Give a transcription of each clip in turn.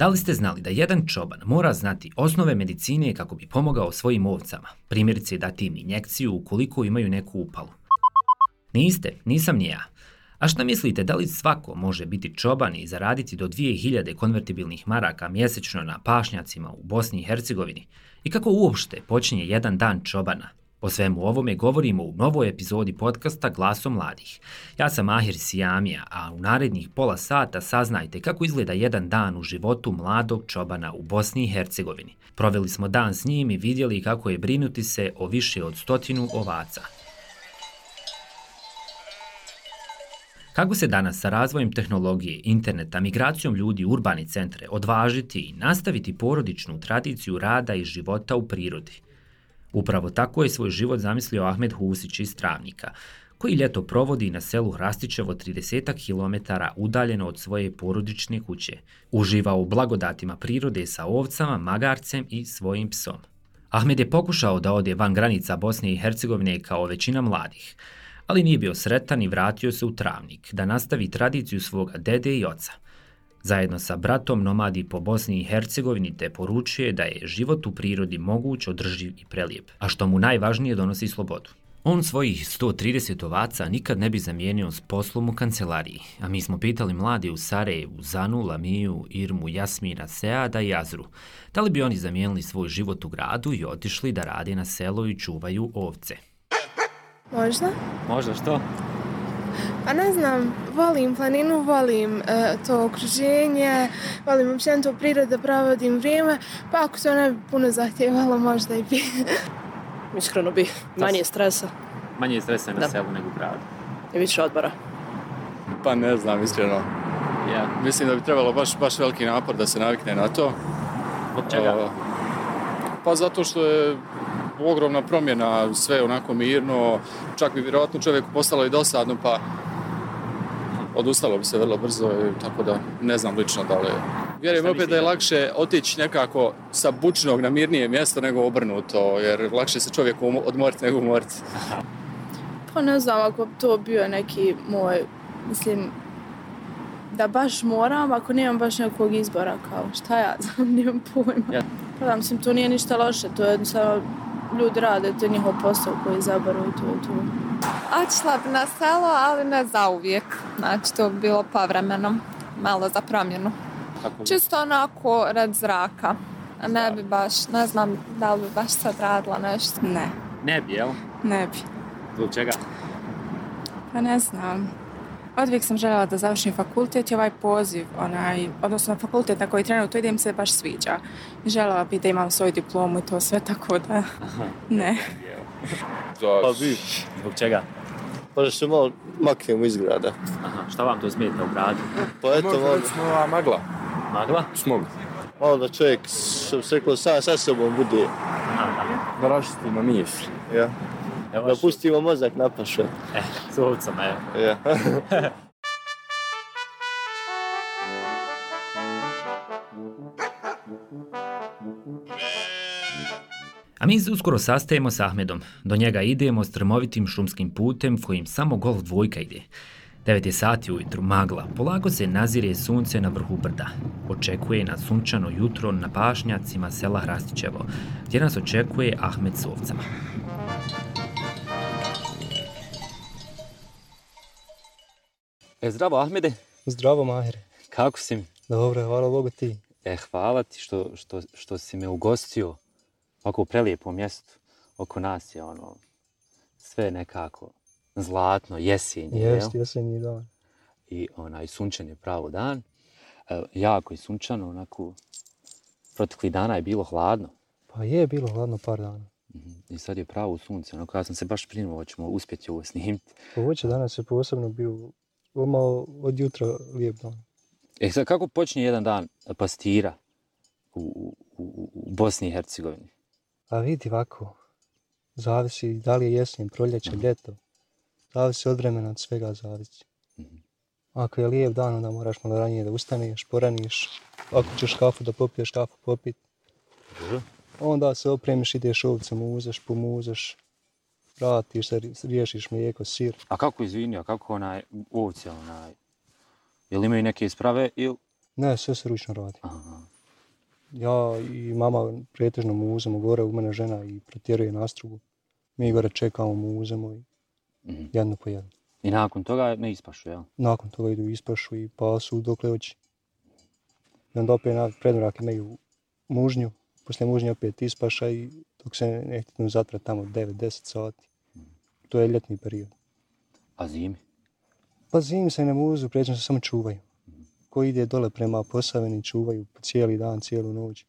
Da li ste znali da jedan čoban mora znati osnove medicine kako bi pomogao svojim ovcama? Primjerice dati im injekciju ukoliko imaju neku upalu. Niste, nisam ni ja. A šta mislite, da li svako može biti čoban i zaraditi do 2000 konvertibilnih maraka mjesečno na pašnjacima u Bosni i Hercegovini? I kako uopšte počinje jedan dan čobana? O svemu ovome govorimo u novoj epizodi podcasta Glaso mladih. Ja sam Ahir Sijamija, a u narednih pola sata saznajte kako izgleda jedan dan u životu mladog čobana u Bosni i Hercegovini. Proveli smo dan s njim i vidjeli kako je brinuti se o više od stotinu ovaca. Kako se danas sa razvojem tehnologije, interneta, migracijom ljudi u urbani centre odvažiti i nastaviti porodičnu tradiciju rada i života u prirodi? Upravo tako je svoj život zamislio Ahmed Husić iz Travnika, koji ljeto provodi na selu Hrastićevo 30 km udaljeno od svoje porodične kuće. Uživa u blagodatima prirode sa ovcama, magarcem i svojim psom. Ahmed je pokušao da ode van granica Bosne i Hercegovine kao većina mladih, ali nije bio sretan i vratio se u Travnik da nastavi tradiciju svoga dede i oca. Zajedno sa bratom nomadi po Bosni i Hercegovini te poručuje da je život u prirodi moguć, održiv i prelijep, a što mu najvažnije donosi slobodu. On svojih 130 ovaca nikad ne bi zamijenio s poslom u kancelariji, a mi smo pitali mladi u Sarajevu, Zanu, Lamiju, Irmu, Jasmina, Seada i Azru, da li bi oni zamijenili svoj život u gradu i otišli da rade na selo i čuvaju ovce. Možda? Možda što? Pa ne znam, volim planinu, volim uh, to okruženje, volim uopće to prirode, provodim vrijeme, pa ako se bi puno zahtjevalo, možda i bi. Iskreno bi, manje stresa. Manje stresa na Da. selu nego u gradu. I više odbora. Pa ne znam, iskreno. Ja. Mislim da bi trebalo baš, baš veliki napor da se navikne na to. Zbog čega? O, Pa zato što je ogromna promjena, sve onako mirno, čak bi vjerojatno čovjeku postalo i dosadno, pa odustalo bi se vrlo brzo, i tako da ne znam lično da li je. Vjerujem opet da je lakše otići nekako sa bučnog na mirnije mjesto nego obrnuto, jer lakše se čovjeku umo- odmoriti nego umoriti. Pa ne znam ako bi to bio neki moj, mislim, da baš moram, ako nemam baš nekog izbora, kao šta ja znam, nemam pojma. Ja. Pa da, mislim, to nije ništa loše, to je jednostavno ljudi rade, to je njihov posao koji izabaru i to je to. Otišla bi na selo, ali ne za uvijek. Znači, to bi bilo povremeno. Malo za promjenu. Kako? Čisto onako red zraka. A ne bi baš, ne znam da li bi baš sad radila nešto. Ne, Ne bi, jel? ne bi. Zbog čega? Pa ne znam. Odvijek sam željela da završim fakultet i ovaj poziv, onaj, odnosno fakultet na koji trenutno idem se baš sviđa. Željela bi da imam svoju diplomu i to sve, tako da ne. Pa bi, Zbog čega? pa da se malo maknemo iz grada. Aha, šta vam to smeta u gradu? Pa eto, Možda malo, recimo ova magla. Magla? Smog. malo da čovjek, što bi se reklo, sam sa sobom bude. Da rašistimo misli. Ja. Da pustimo mozak na paše. Eh, s ovcama, evo. Ja. A mi se uskoro sastajemo s Ahmedom. Do njega idemo strmovitim šumskim putem kojim samo golf dvojka ide. 9 je sati ujutru, magla. Polako se nazire sunce na vrhu brda. Očekuje na sunčano jutro na pašnjacima sela Hrastićevo, gdje nas očekuje Ahmed s ovcama. E, zdravo Ahmede, Zdravo, Mahire. kako si mi? Dobro, hvala Bogu ti. E, hvala ti što, što, što si me ugostio ovako u prelijepom mjestu. Oko nas je ono, sve nekako zlatno, jesenje, jel? Jest, jesenji dan. I onaj sunčan je pravo dan. E, jako je sunčano, onako, protekli dana je bilo hladno. Pa je bilo hladno par dana. Mhm. I sad je pravo sunce, onako ja sam se baš brinuo, hoćemo uspjeti ovo snimiti. Ovo će danas je posebno bio malo od jutra lijep dan. E, sad kako počinje jedan dan pastira u, u, u, u Bosni i Hercegovini? A vidi ovako, zavisi da li je jesen, proljeće, ljeto. Zavisi od vremena, od svega zavisi. Mhm. Ako je lijep dan, onda moraš malo ranije da ustaneš, poraniš. Ako ćeš kafu da popiješ, kafu popit. Dobro. Onda se opremiš, ideš ovce, muzeš, pomuzeš. Vratiš se, riješiš mlijeko, sir. A kako izvini, a kako onaj ovce, onaj, jel imaju neke isprave ili... Ne, sve se ručno radi. Aha. Ja i mama pretežno muzemo gore, u mene žena i protjeruje nastrugu. Mi gore čekamo, muzemo i Mhm. jedno po jedno. I nakon toga ne ispašu, jel? Nakon toga idu ispašu i pasu dokle hoće. I onda opet na predmrak imaju mužnju, poslije mužnje opet ispaša i dok se ne htitnu zatra tamo 9-10 sati. To je ljetni period. A zimi? Pa zimi se ne muzu, pređeno se samo čuvaju. Ko ide dole prema Posavini, čuvaju cijeli dan, cijelu noć.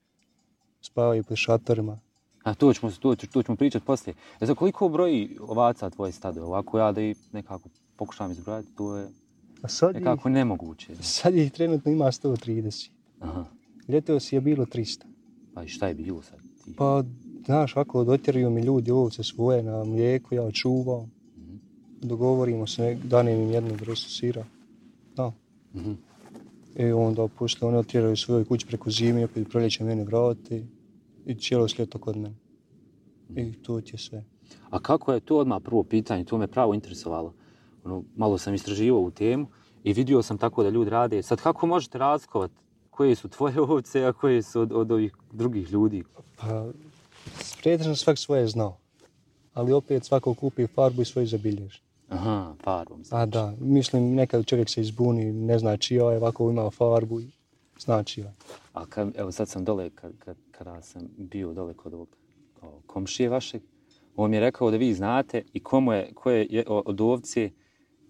Spavaju pod šatorima. A to ćemo, to, ću- to ćemo pričati poslije. E za koliko broji ovaca tvoje stado? Ovako ja da i nekako pokušam izbrojati, to je A sad nekako nemoguće. sad ih trenutno ima 130. Aha. Ljetos je bilo 300. Pa i šta je bilo sad? Ti? Pa, znaš, ako dotjeruju mi ljudi ovce svoje na mlijeko, ja čuvam. Dogovorimo se, danem im jednu vrstu sira. Da. Mhm. I onda poslije oni otjeraju svojoj kući preko zime, opet proljeće mene vrati. I cijelo ljeto kod mene. I to ti je sve. A kako je to odmah prvo pitanje, to me pravo interesovalo. Ono, malo sam istraživao u temu i vidio sam tako da ljudi rade. Sad kako možete razlikovati koje su tvoje ovce, a koje su od, od ovih drugih ljudi? Pa, pretežno svak svoje znao. Ali opet svako kupi farbu i svoju zabilježi. Aha, farbom. A Znači. da, mislim nekad čovjek se izbuni, ne zna čija je, ovako ima farbu i zna čija. A kad, evo sad sam dole, kad, kad, kada sam bio dole kod ovog komšije vašeg, on mi je rekao da vi znate i komu je, ko je je- od ovce,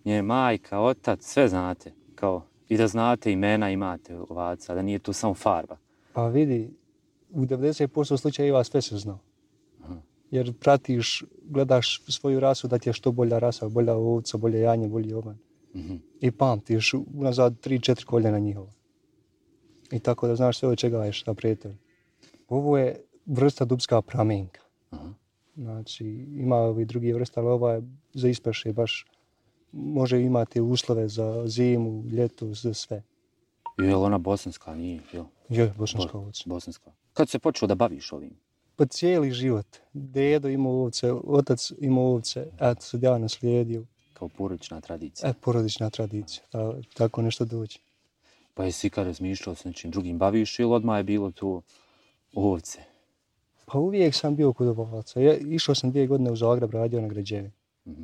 nje majka, otac, sve znate. Kao, I da znate imena imate ovaca, da nije to samo farba. Pa vidi, u 90% slučajeva sve se znao. Jer pratiš, gledaš svoju rasu da ti je što bolja rasa, bolja ovca, bolje janje, bolji ovan. Mhm. I pamtiš unazad 3-4 koljena njihova. I tako da znaš sve od čega je šta prijatelj. Ovo je vrsta dubska pramenka. Aha. Znači, ima ovi drugi vrsta, ali ova je za ispeše baš može imati uslove za zimu, ljeto, za sve. Je li ona bosanska, nije, jel? Je, bosanska Bo- ovca. Bosanska. Kad se počeo da baviš ovim? Pa cijeli život. Dedo imao ovce, otac imao ovce, eto sad ja naslijedio. Kao porodična tradicija. E, porodična tradicija, ta, tako nešto dođe. Pa jesi ikad razmišljao se nečim drugim baviš ili odmah je bilo to ovce? Pa uvijek sam bio kod ovaca. Ja, išao sam dvije godine u Zagreb, radio na građevi. Mhm.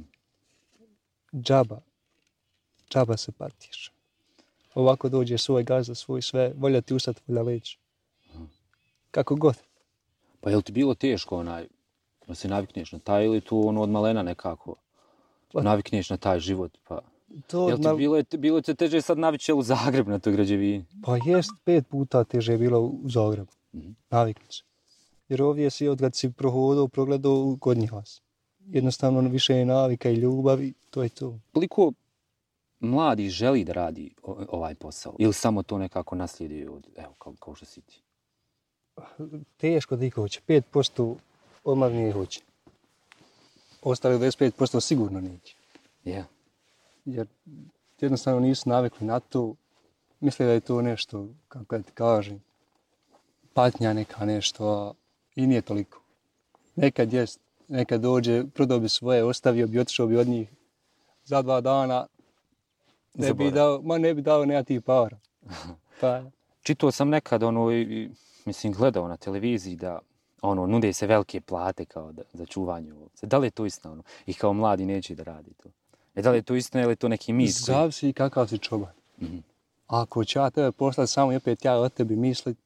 Džaba. Džaba se patiš. Ovako dođe svoj gazda, svoj sve, volja ti ustat, volja leći. Kako god. Pa je li ti bilo teško onaj, da se navikneš na taj ili tu ono od malena nekako Pa- navikneš na taj život? Pa, To, jel ti na- bilo, je, bilo te teže sad navići u Zagreb na toj građevini? Pa jest, pet puta teže je bilo u Zagrebu. Mhm. Navikni se. Jer ovdje si od kad si prohodao, progledao kod njih vas. Jednostavno više je navika i ljubavi, to je to. Koliko mladi želi da radi ovaj posao? Ili samo to nekako naslijedi od, evo, kao, kao što si ti? Teško da iko hoće. 5% odmah nije hoće. Ostali 25% sigurno neće. Ja. Jer jednostavno nisu navikli na to. Misle da je to nešto, kako da ti kažem, patnja neka nešto, a i nije toliko. Nekad jest, nekad dođe, prodao bi svoje, ostavio bi, otišao bi od njih za dva dana, ne bi dao, ma ne bi dao nema tih para. Pa, Čitao sam nekad ono, i, mislim, gledao na televiziji da ono, nude se velike plate kao da, za čuvanje ovce. Da li je to istina ono? I kao mladi neće da radi to. E da li je to istina ili je to neki mit? koji- zavisi kakav si čoban. Mhm. Ako će ja tebe poslati samo i opet ja od tebi mislit,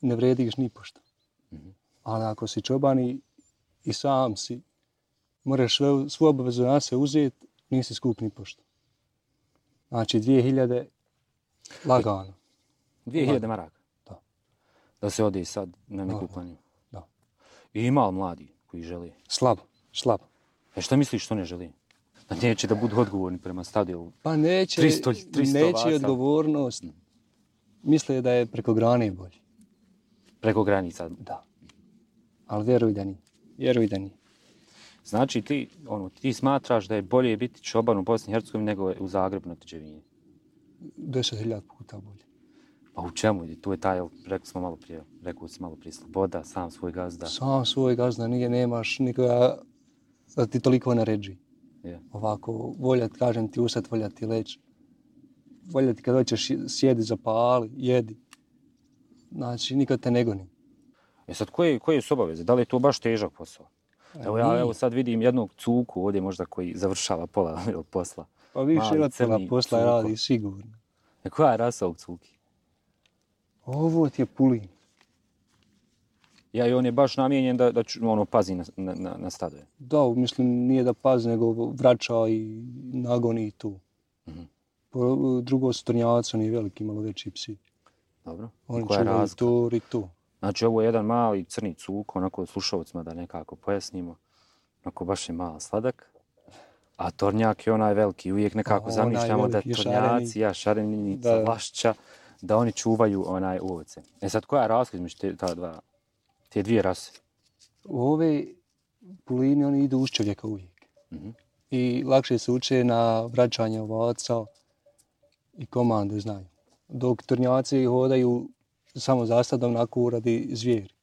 ne vrediš ni pošto. Mhm. Ali ako si čoban i, i sam si, moraš sve, svu obavezu na se uzeti, nisi skup ni pošto. Znači 2000 lagano. 2000 maraka? Da. Da se ode sad na neku planinu? Da. I ima mladi koji žele? Slabo, slabo. E šta misliš što ne želi? Da neće da budu odgovorni prema stadionu? Pa neće, 300 300 neće ovaca. odgovornost. Misle da je preko grane bolje. Preko granica. Da. Ali vjeruj da nije. Vjeruj da nije. Znači ti, ono, ti smatraš da je bolje biti čoban u Bosni i Hercegovini nego u Zagrebu na Teđevini? 10.000 puta bolje. Pa u čemu? Tu je taj, rekli smo malo prije, rekao si malo prije, sloboda, sam svoj gazda. Sam svoj gazda nije, nemaš nikoga da ti toliko naređi. Je. Ovako, volja ti, kažem ti usat, volja ti leć. Volja ti kad hoćeš sjedi zapali, jedi. Znači, niko te ne goni. E sad, koje, koje su obaveze? Da li je to baš težak posao? Evo ja evo sad vidim jednog cuku ovdje možda koji završava pola jel, posla. Pa više od pola posla cuko. radi sigurno. E koja je rasa ovog cuki? Ovo ti je pulin. Ja i on je baš namijenjen da, da ču- ono, pazi na, na, na, stadove. Da, mislim, nije da pazi, nego vraća i nagoni i tu. Mhm. Po, drugo su trnjavac, oni veliki, malo veći psi. Dobro. I Oni koja je čuvaju razlika? to i to. Znači ovo je jedan mali crni cuk, onako slušalcima da nekako pojasnimo. Onako baš je mal sladak. A tornjak je onaj veliki, uvijek nekako onaj zamišljamo da tornjaci, ja šarenica, Da, da. oni čuvaju onaj ovce. E sad koja je razlika između te, ta dva, te dvije rase? Ove pulini, oni idu uz čovjeka uvijek. Mhm. I lakše se uče na vraćanje ovaca i komande znaju. Dok trnjaci hodaju samo zasadom onako radi zvijeri.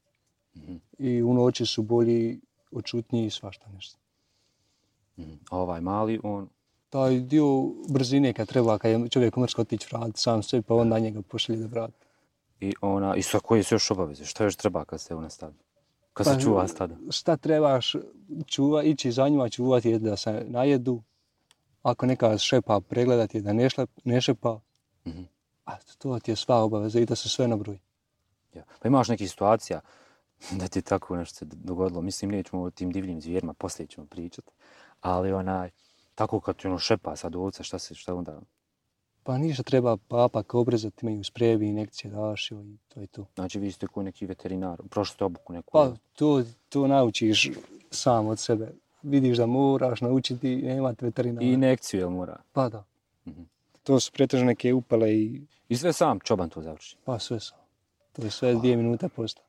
Mhm. I u noći su bolji, očutniji i svašta nešto. Mhm. A ovaj mali, on, Taj dio brzine kad treba, kad je čovjek mrsko otići vrati sam sve, pa onda njega pošalje da vrati. i ona, i sa koje su još obaveze? Šta još treba kad ste u stadu? Kad se Pa, čuva stada? Šta trebaš čuva, ići za njima čuvati je da se najedu. Ako neka šepa pregledati je da ne, šlep, ne šepa. Mhm. A to ti je sva obaveza i da se sve nabroji. Ja. Pa imaš nekih situacija da ti tako nešto se dogodilo. Mislim, nećemo o tim divljim zvijerima, poslije ćemo pričati. Ali onaj, tako kad ti ono šepa sad ovca, šta se, šta onda? Pa ništa treba papak obrezati, imaju sprejevi, injekcije daš i to je to. Znači, vi ste koji neki veterinar, prošli obuku neku. Pa to, to naučiš sam od sebe. Vidiš da moraš naučiti, nemate veterinara. I injekciju, jel mora? Pa da. Mhm. To su pretežno neke upale i I sve sam čoban to završi. pa sve sam. To je sve dvije minute posla.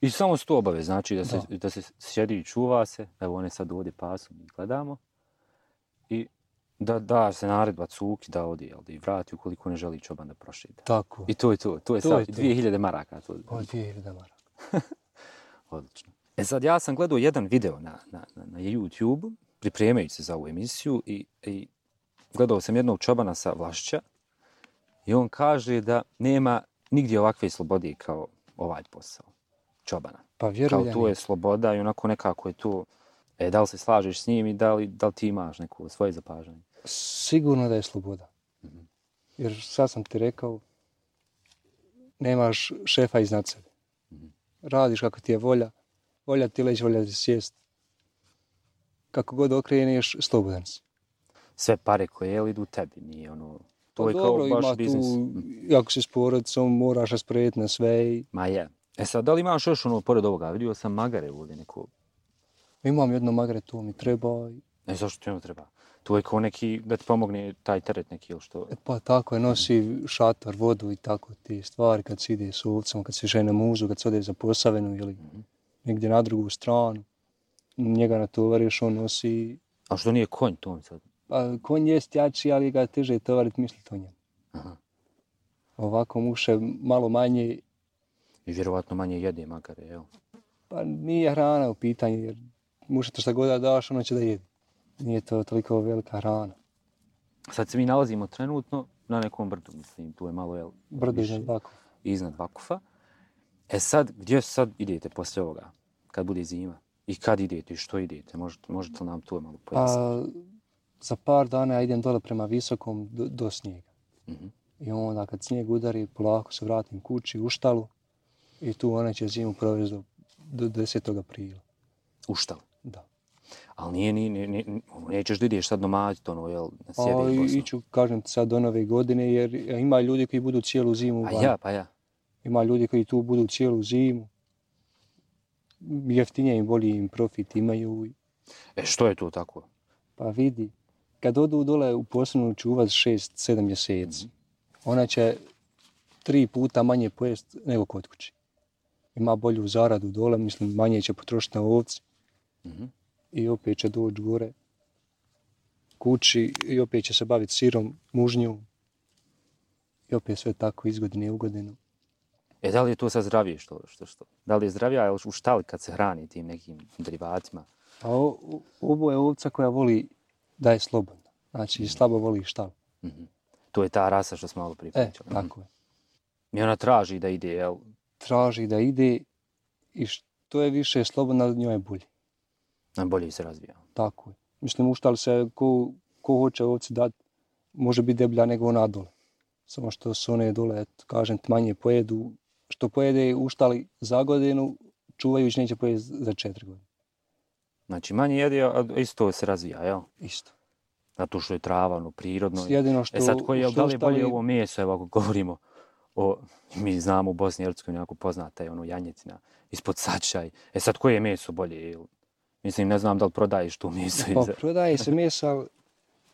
I samo su to obave, znači da se, Da. da. se sjedi i čuva se, evo one sad ovdje pasu, mi gledamo, i da da se naredba cuki da odi, jel, da i vrati ukoliko ne želi čoban da prošida. Tako. I to je to, to je To sad je to. 2000 maraka. To, Pa dvije hiljade maraka. Odlično. E sad ja sam gledao jedan video na, na, na, na YouTube, pripremajući se za ovu emisiju i, i gledao sam jednog čobana sa Vlašća i on kaže da nema nigdje ovakve slobode kao ovaj posao čobana. Pa Kao vjerujem. to je sloboda i onako nekako je to, e, da li se slažeš s njim i da li, da li ti imaš neko svoje zapažanje? Sigurno da je sloboda. Mhm. Jer sad sam ti rekao, nemaš šefa iznad sebe. Mhm. Radiš kako ti je volja, volja ti leći, volja ti sjest. Kako god okreneš, slobodan si. Sve pare koje je idu tebi, nije ono, to Pa je dobro, kao baš biznis. tu, ako si s porodicom, moraš rasporediti na sve. I... Ma je. E sad, da li imaš još ono, pored ovoga, vidio sam magare ovdje neko, Imam jedno magare, to mi treba. i- E, zašto ti ono treba? To je kao neki, da ti pomogne taj teret neki ili što? E, Pa tako je, nosi šator, vodu i tako te stvari kad se ide s ovcom, kad se žene muzu, kad se ode za posavenu ili Mhm. negdje na drugu stranu. Njega natovariš, on nosi A što nije konj to mi sad? Pa konj jest jači, ali ga je teže tovarit misliti o njemu. Aha. Ovako muše malo manje, I vjerovatno manje jede magare, jel? pa nije hrana u pitanju, jer muše to šta god da daš, ono će da jede. Nije to toliko velika hrana. Sad se mi nalazimo trenutno na nekom brdu, mislim, tu je malo, jel? Više iznad Vakufa. Iznad Vakufa. E sad, gdje sad idete poslije ovoga? Kad bude zima? I kad idete i što idete? Možete, možete li nam to malo pojasniti? Pa za par dana ja idem dole prema visokom do, do snijega. Mhm. I onda kad snijeg udari, polako se vratim kući u štalu i tu ona će zimu provesti do, do 10. aprila. U štalu. Da. Ali nije, ni, ni, ono, nećeš da ideš sad domaćit, ono, jel, na A sjede i iću, kažem sad do nove godine, jer ima ljudi koji budu cijelu zimu Pa ja, pa ja. Ima ljudi koji tu budu cijelu zimu. Jeftinije im, bolji im profit imaju. E, što je to tako? Pa vidi, kad odu dole u posebnu čuvat 6-7 mjeseci, ona će tri puta manje pojest nego kod kuće. Ima bolju zaradu dole, mislim, manje će potrošiti na ovci Mhm. i opet će doći gore kući i opet će se baviti sirom, mužnjom. I opet sve tako iz godine u godinu. E, da li je to sad zdravije što, što, što? Da li je zdravija u štali kad se hrani tim nekim derivatima? A o, o- ovo je ovca koja voli da je slobodna. Znači, slabo voli štal. Mhm. To je ta rasa što smo malo prije E, pričali. tako je. I ona traži da ide, jel? Traži da ide i što je više slobodna, njoj je bolje. Najbolje se razvija. Tako je. Mislim, uštali se, ko, ko hoće ovci dati, može biti deblja nego ona dole. Samo što su one dole, eto, kažem, manje pojedu. Što pojede uštali za godinu, čuvajući neće pojesti za četiri godine. Znači, manje jede, a isto se razvija, jel? Isto. Zato što je trava, ono, prirodno. Jedino što... E sad, koji je, da li je bolje ovo meso, evo ako govorimo o, mi znamo u Bosni i Hercegovini jako poznata je ono janjetina ispod sačaj. E sad, koje je meso bolje? Mislim, ne znam da li prodaješ tu meso. Pa, prodaje se mesa, ali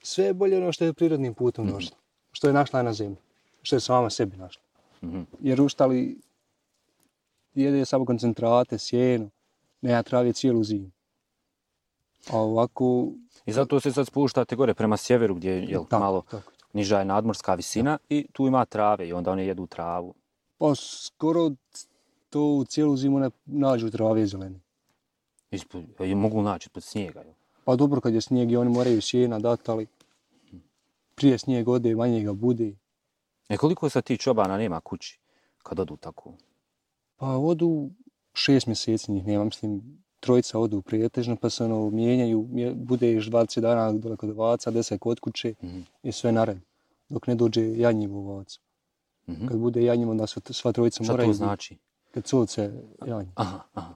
sve je bolje ono što je prirodnim putom Mhm. došlo. Što je našla na zemlji. Što je sama sebi našla. Mhm. Jer uštali jede samo koncentrate, sjeno, nema trave cijelu zimu. A ovako... I zato se sad spuštate gore prema sjeveru gdje je jel, Tako, malo tako. niža je nadmorska visina i tu ima trave i onda one jedu travu. Pa skoro to u cijelu zimu ne nađu trave zelene. Ispod, i mogu naći pod snijega. Jel? Pa dobro kad je snijeg i oni moraju sjena dati, ali prije snijeg ode, manje ga bude. E koliko sad ti čobana nema kući kad odu tako? Pa odu šest mjeseci njih nema, mislim, trojica odu prijetežno, pa se ono mijenjaju, bude još 20 dana dole kod ovaca, 10 kod kuće Mhm. i sve nared. Dok ne dođe janjiv ovac. Mhm. Kad bude janjiv, onda sva, sva trojica Šta moraju to biti- znači? Kad covce janj. Aha, aha.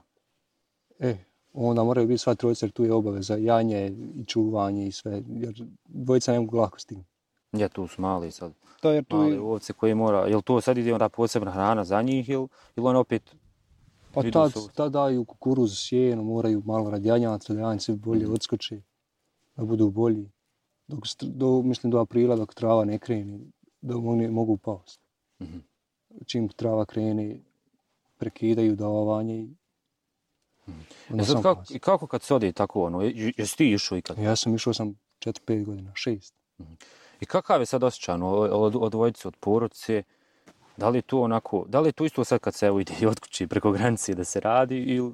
E, onda moraju biti sva trojica, jer tu je obaveza janje i čuvanje i sve, jer dvojica ne mogu lako stignuti. Ja, tu su mali sad. To jer tu Mali je, ovce koji mora, jel to sad ide onda posebna hrana za njih ili, ili on opet pa idu tad, tad daju kukuruz, sjeno, moraju malo radi janjaca, da janjci bolje odskoče, da budu bolji. Dok, do, mislim do aprila dok trava ne krene, da mogu, mogu past. Mhm. Čim trava krene, prekidaju davanje i onda E sad kako, i kako kad se ode tako ono, je- jesi ti išao ikad? Ja sam išao sam 4-5 godina, 6. I kakav je sad osjećaj ono, od, od dvojice, od porodice? Da li je to onako, da li je to isto sad kad se evo ide i od kuće preko granice da se radi ili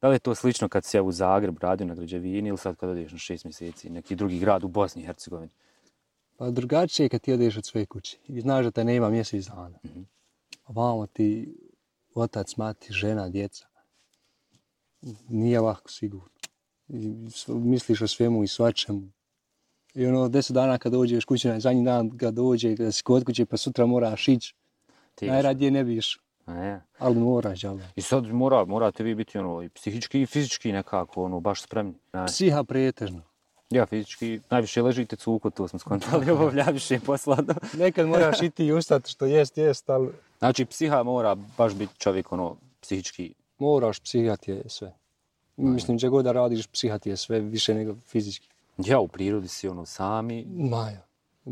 da li je to slično kad se u Zagreb radio na građevini ili sad kad odeš na šest mjeseci neki drugi grad u Bosni i Hercegovini? Pa drugačije je kad ti odeš od svoje kuće i znaš da te nema mjesec dana. A vamo ti otac, mati, žena, djeca. Nije lako sigurno. I misliš o svemu i svačemu. I ono, deset dana kad dođeš kući, na zadnji dan kad dođe, kada si kod kuće, pa sutra moraš ići. Teško. Najradije ne bi išao, A ali moraš, jel? da? I sad mora, morate vi biti ono, i psihički i fizički nekako, ono, baš spremni. Ne. Psiha pretežno. Ja fizički najviše ležite cuku, to smo skontali, obavlja više posla. da. Nekad moraš i ti ustati što jest, jest, ali Znači, psiha mora baš biti čovjek, ono, psihički. moraš, psiha ti je sve. Mislim, gdje god da radiš, psiha ti je sve više nego fizički. Ja u prirodi si, ono, sami. Maja,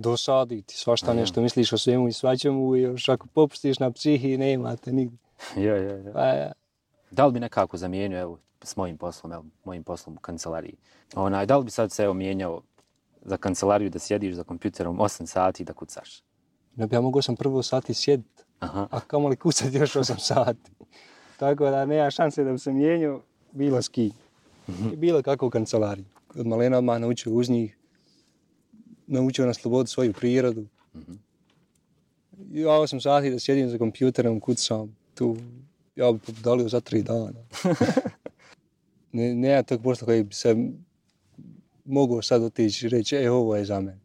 dosadi ti svašta ja. nešto, misliš o svemu i svačemu i još ako popustiš na psihi, nemate nigdje. Ja, ja, ja. Pa ja, Da li bi nekako zamijenio, evo, s mojim poslom, evo, mojim poslom u kancelariji? Onaj, da li bi sad se, evo, mijenjao za kancelariju da sjediš za kompjuterom 8 sati i da kucaš? ne bi ja mogao sam prvo sati sjedit, Aha. a kamoli kucati još 8 sati. Tako da nema šanse da bi se mijenio bilo s kim. I bilo kako u kancelariji. Od malena odmah naučio uz njih, naučio na slobodu svoju prirodu. I ja 8 sati da sjedim za kompjuterom, kucam, tu, ja bi podalio za tri dana. ne, nema tog posla koji bi se mogao sad otići i reći, e, ovo je za mene.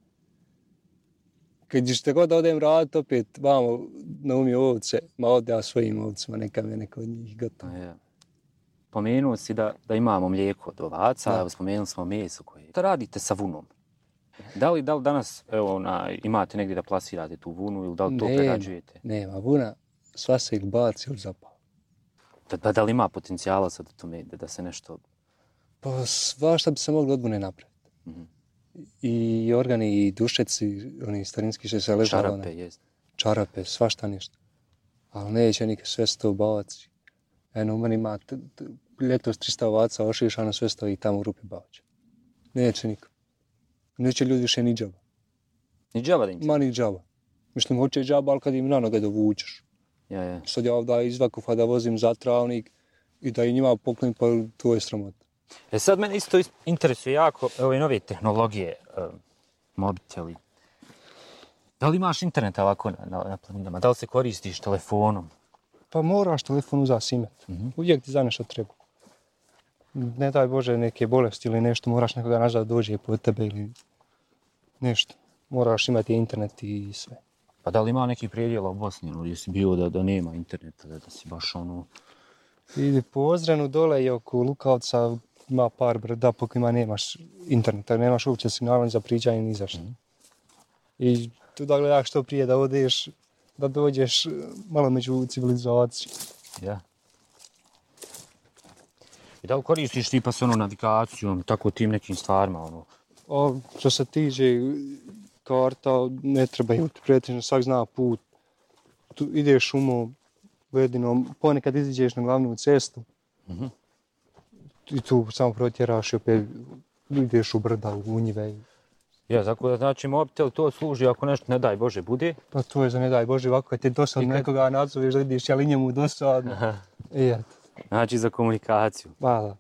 Kad ćete god da odem raditi, opet vamo na umi ovce, ma ode ja svojim ovcima, neka me neko od njih gotovo. Ja. Pomenuo si da, da imamo mlijeko od ovaca, Da. spomenuli smo meso koje... Šta radite sa vunom? Da li, da li danas evo, na, imate negdje da plasirate tu vunu ili da li to Nema. prerađujete? Nema, vuna, sva se ili baci ili zapala. Da, da, da li ima potencijala sad u tome da, da se nešto... Pa svašta bi se moglo od vune napraviti. Mhm. I organi, i dušeci, oni starinski što se ležalo. Čarape, jest. čarape, svašta nešto. Ali neće nikad sve sto baci. Eno, u meni ima ljetos 300 ovaca ošišano, sve stoji tamo u rupi baoća. Neće niko. Neće ljudi više ni džaba. Ni džaba da im Ma ni džaba. Mislim, hoće džaba, ali kad im na noge dovučeš. Ja, ja. Sad ja ovdje iz Vakufa da vozim za travnik i da i njima poklonim, pa to je sramota. E sad mene isto is- interesuje jako ove nove tehnologije, um, mobiteli. Da li imaš internet ovako na, na, na planinama? Da li se koristiš telefonom? Pa moraš telefon uza simet. Mhm. Uvijek ti za nešto treba. Ne daj Bože neke bolesti ili nešto, moraš nekoga nazad dođe po tebe ili nešto. Moraš imati internet i sve. Pa da li ima neki predjela u Bosni, ono, gdje si bio da, da nema interneta, da, da si baš ono... Po Ozrenu dole i oko Lukavca ima par brda po kojima nemaš interneta, nemaš uopće signala ni za pričanje ni za što. I tu da gledaš što prije da odeš, da dođeš eh, malo među civilizaciju. Ja. I da koristiš ti pa se ono navigacijom, tako tim nekim stvarima, ono? A što se tiče karta, ne treba imati pretežno, svak zna put. Tu ideš šumom, ledinom, ponekad iziđeš na glavnu cestu. Mhm. I tu samo protjeraš i opet ideš u brda, u njive. Ja, tako da znači mobitel to služi ako nešto, ne daj Bože, bude. Pa to je za ne daj Bože, ovako kad ti dosadno kad- nekoga nadzoveš da vidiš je li njemu dosadno. Aha. I eto, Znači za komunikaciju. hvala.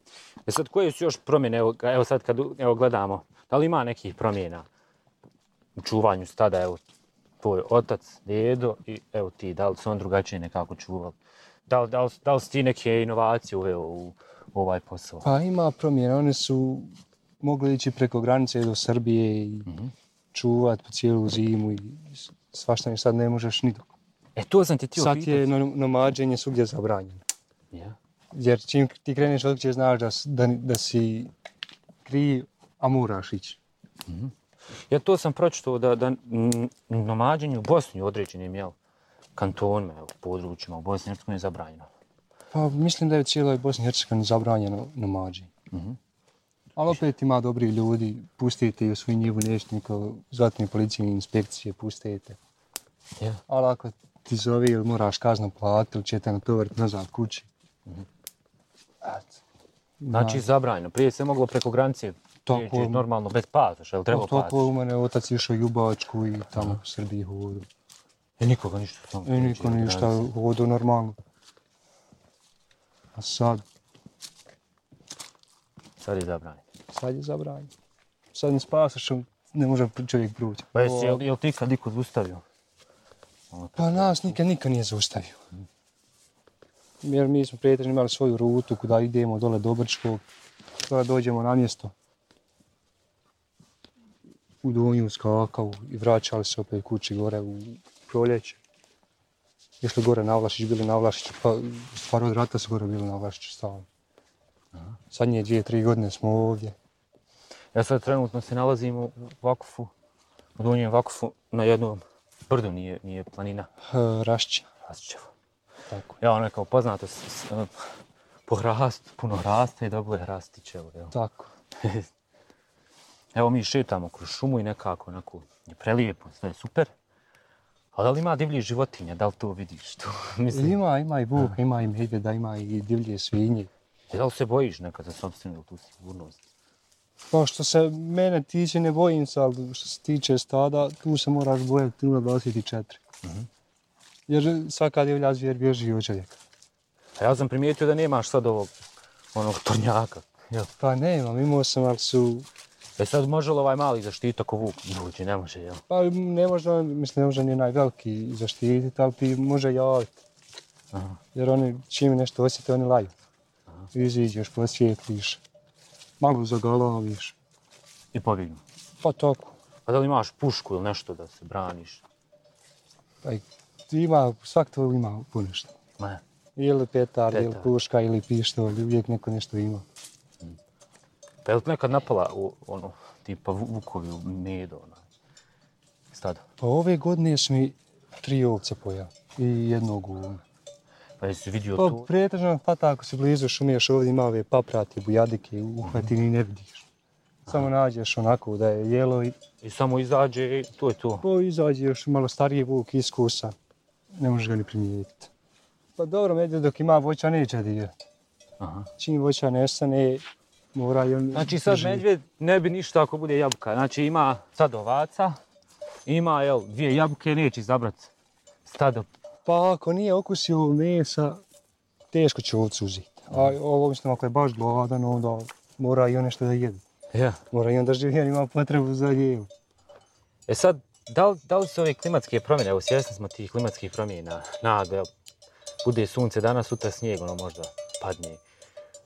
E sad, koje su još promjene, evo, evo sad kad evo, gledamo, da li ima nekih promjena u čuvanju stada, evo, tvoj otac, dedo i evo ti, da li su on drugačije nekako čuvali? Da li, da li, da li su ti neke inovacije uveo u, u ovaj posao? Pa ima promjena, one su mogli ići preko granice do Srbije i čuvat po cijelu zimu i svašta ne sad ne možeš ni dok. E, to sam ti htio Sad pitati. je no- nomađenje svugdje zabranjeno. Ja. Jer čim ti kreneš od kuće znaš da, da, da si kriv, a moraš ići. Ja to sam pročitao da, da mm, nomađenje u Bosni u određenim, jel, kantonima, evo, područjima u Bosni i Hercegovini je zabranjeno. Pa mislim da je u cijeloj Bosni i Hercegovini zabranjeno nomađenje. Mhm. Ali opet ima dobri ljudi, pustite i u svoju njivu nešto, niko policije i inspekcije, pustite. Ja. Ali ako ti zove ili moraš kaznu platiti ili će te natovariti nazad kući. Eto. Znači, zabranjeno. Prije se moglo preko granice Tako. prijeći normalno bez pasoša, jel treba Pa, toliko pasoš? u mene otac išao i u Bačku i tamo u Srbiji hodu. I nikoga ništa samo I niko ništa hodu normalno. A sad, Sad je zabranjeno. sad je zabranjeno. Sad ne spasaš, ne može čovjek proći. Pa jesi, jel, jel ti kad niko zustavio? Ono, Pa nas nikad niko nije zaustavio. Jer mi smo pretežno imali svoju rutu kuda idemo dole do Brčkog, kada dođemo na mjesto. U Donju, skakavu i vraćali se opet kući gore u proljeće. Išli gore na Vlašić, bili na Vlašiću, pa stvar od rata su gore bili na Vlašiću stalno. Zadnje dvije, tri godine smo ovdje. Ja sad trenutno se nalazim u Vakufu, u Donjem Vakufu, na jednom brdu, nije, nije planina, E, Rašće, Rasićevo. Tako. Ja ono kao poznato, s, s, ono, po hrastu, puno hrasta i dobro je hrastićevo, jel? Tako. Evo mi šetamo kroz šumu i nekako onako je prelijepo, sve je super. A da li ima divlji životinja, da li to vidiš? To, mislim, Ima, ima i vuka, ima i medvjeda, ima i divlje svinje. da li se bojiš nekad za sobstvenu tu sigurnost? Pa što se mene tiče ne bojim se, ali što se tiče stada, tu se moraš bojati 0,24. Jer svaka divlja zvijer bježi od čovjeka. A ja sam primijetio da nemaš sad ovog onog tornjaka. Jel? Pa nemam, imao sam, ali su... E sad može li ovaj mali zaštiti ako vuk dođe, ne može, jel? Pa ne može, mislim, ne može ni onaj veliki zaštititi, ali ti može javiti. Aha. Jer oni čim nešto osjete, oni laju. Iziđeš, posvijetliš, malo zagalaviš. I pobjegnu. Pa tako. A da li imaš pušku ili nešto da se braniš? Pa ima, svak to ima ponešto. Ne. Ili petard, ili Petard. puška, ili pištolj, uvijek neko nešto ima. Pa je li nekad napala u, ono, tipa vu- vukovi u medo, onaj, stada? Pa ove godine su mi tri ovce pojeli i jednog uvna. Pa jesi vidio Pa to? pretežno pa tako si blizu šumiješ ovdje ima ove paprate, bujadike, uhvati ni ne vidiš. Samo nađeš onako da je jelo i I samo izađe i to je to. po izađe još malo stariji vuk iskusa. Ne možeš ga ni primijetiti. Pa dobro, medvjed dok ima voća neće dirati. Aha. Čim voća nestane, mora i on... Znači sad drži. medvjed ne bi ništa ako bude jabuka. Znači ima sad ovaca, ima jel, dvije jabuke, neće izabrat stado. Pa ako nije okusio mesa, teško će ovcu uzeti. A ovo mislim ako je baš gladan, onda mora i on nešto da jede. Ja. Mora i on da živi, on ima potrebu za jelu. E sad, da li, da li su ove klimatske promjene, evo svjesni smo tih klimatskih promjena, naglo, jel, bude sunce danas, sutra snijeg, ono možda padne.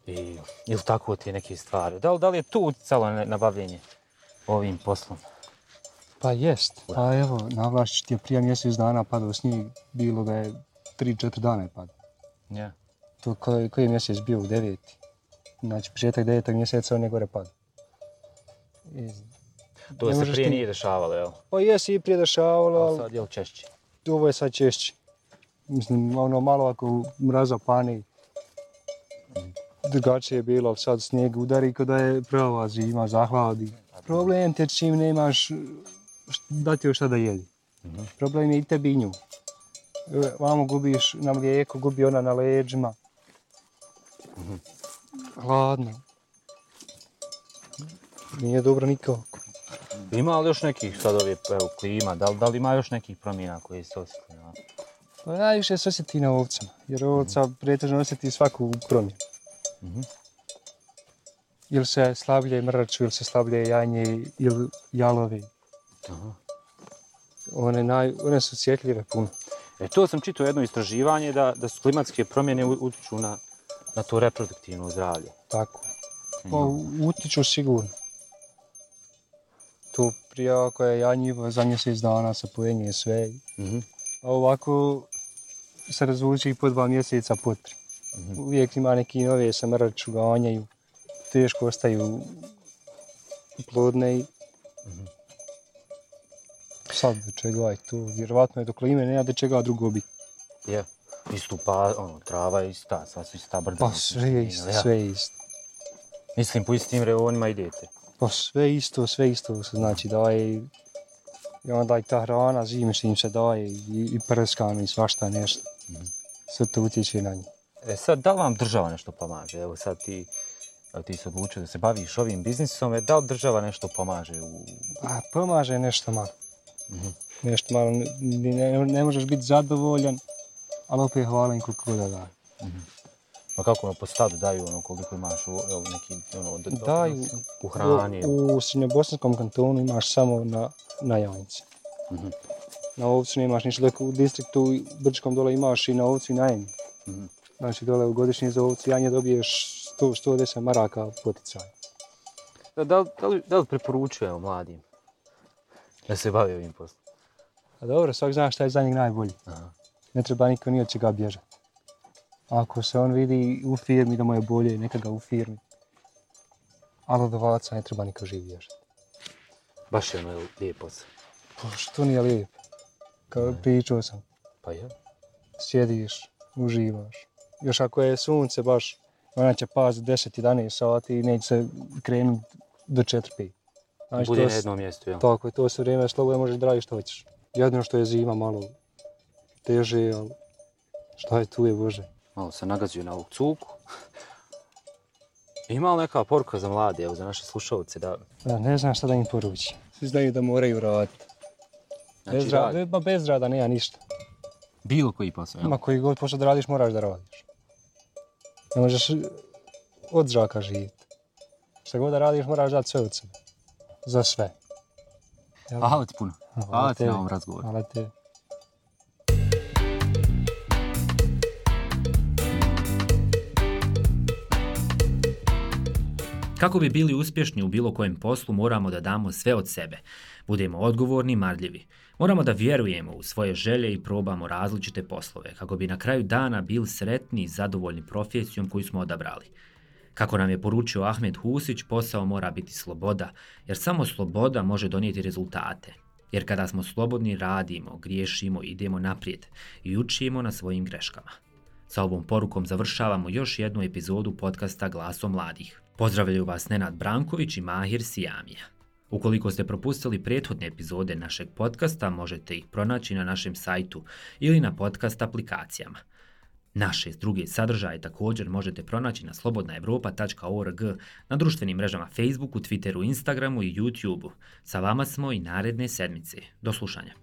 I, ili tako ti neke stvari. Da li, da li je to utjecalo na, na bavljenje ovim poslom? Pa jest. Pa evo, na vlašću ti je prije mjesec dana padao snijeg, bilo da je 3-4 dana je padao. Ja. To koji, koji je mjesec bio u deveti. Znači, početak devetog mjeseca on je gore padao. I, To Ne se prije ti- nije dešavalo, jel? pa jesi i prije dešavalo, ali sad je li češće? ovo je sad češće. Mislim, ono malo ako mraza pani, drugačije je bilo, sad snijeg udari kod da je prava zima, zahladi. Problem te čim nemaš da ti još šta da jedi. Problem je i tebi nju. E, Vamo gubiš na mlijeku, gubi ona na leđima. Hladno. Nije dobro nikako. Ima li još nekih sad ove evo, klima, da li, da li ima još nekih promjena koje se osjeti? Ja? Pa najviše se osjeti na ovcama, jer ovca pretežno osjeti svaku promjenu. Mhm. Ili se slavlje mrču, ili se slavlje janje, ili jalovi. Aha. One, naj, one su osjetljive puno. E to sam čitao jedno istraživanje da, da su klimatske promjene utiču na, na to reproduktivno zdravlje. Tako. Pa utiču sigurno. To prije ako je janjivo za mjesec dana se pojenje sve. Mhm. A ovako se razvuči i po dva mjeseca potri. Uvijek ima neki nove se mrču, ganjaju. Teško ostaju plodne i sad do čega je to, vjerovatno je do klime, nema do čega drugo biti. Je. Istu pa, ono, trava je ista, sad su ista brda. Pa sve je isto, sve je isto. Mislim, po istim reonima idete. Pa sve isto, sve isto se znači daje i onda i ta hrana zime što im se daje i, i prskano i svašta nešto. Sve to utječe na njih. E sad, da li vam država nešto pomaže? Evo sad ti, evo ti se odlučio da se baviš ovim biznisom, e, da li država nešto pomaže u... A pomaže nešto malo. Nešto malo, ne, ne, ne možeš biti zadovoljan, ali opet hvalim koliko god da daje. Pa kako ono, po stadu daju ono koliko imaš u, evo, neki, ono, d- Daju u hrani? U, u Srednjobosanskom kantonu imaš samo na, na jajnice. Mhm. Na ovcu nemaš ništa, dok u distriktu u Brčkom dole imaš i na ovcu i na jenju. Mhm. Znači dole u godišnji za ovcu janje dobiješ 100, 110 maraka poticaj. Da, da, da, li, da li preporučujemo mladim da se bave ovim poslom? A dobro, svak zna šta je za njeg najbolji. Aha. Ne treba niko ni od čega bježati. Ako se on vidi u firmi da mu je bolje, neka ga u firmi. Ali od ovaca ne treba niko živ bježati. Baš je ono lijep posao. Pa što nije lijep? Kao pričao sam, Pa je. sjediš, uživaš. Još ako je sunce baš, ona će paziti 10-11 sati i neće se krenuti do 4-5. Znači, Bude na jednom mjestu, jel? Tako je, to se vrijeme slobodno možeš da radiš što hoćeš. Jedino što je zima malo teže, ali šta je tu je Bože. Malo se nagazuju na ovu cuku. Ima li neka poruka za mlade, evo, za naše slušalce, da... Da, ne znam šta da im poručim. Svi znaju da moraju raditi. Znači, bez, rad- rada, ba, bez rada nema ništa. Bilo koji posao, jel? Ma koji god posao da radiš, moraš da radiš. Ne možeš od zraka živjeti. Šta god da radiš, moraš dati sve od sebe. Za sve. Jel? Hvala ti puno. Hvala ti tebi. na ovom razgovoru. Hvala te. Kako bi bili uspješni u bilo kojem poslu, moramo da damo sve od sebe. Budemo odgovorni i marljivi. Moramo da vjerujemo u svoje želje i probamo različite poslove, kako bi na kraju dana bili sretni i zadovoljni profesijom koju smo odabrali. Kako nam je poručio Ahmed Husić, posao mora biti sloboda, jer samo sloboda može donijeti rezultate. Jer kada smo slobodni, radimo, griješimo, idemo naprijed i učimo na svojim greškama. Sa ovom porukom završavamo još jednu epizodu podcasta Glaso mladih. Pozdravljaju vas Nenad Branković i Mahir Sijamija. Ukoliko ste propustili prethodne epizode našeg podcasta, možete ih pronaći na našem sajtu ili na podcast aplikacijama. Naše druge sadržaje također možete pronaći na slobodnaevropa.org, na društvenim mrežama Facebooku, Twitteru, Instagramu i YouTubeu. Sa vama smo i naredne sedmice. Do slušanja.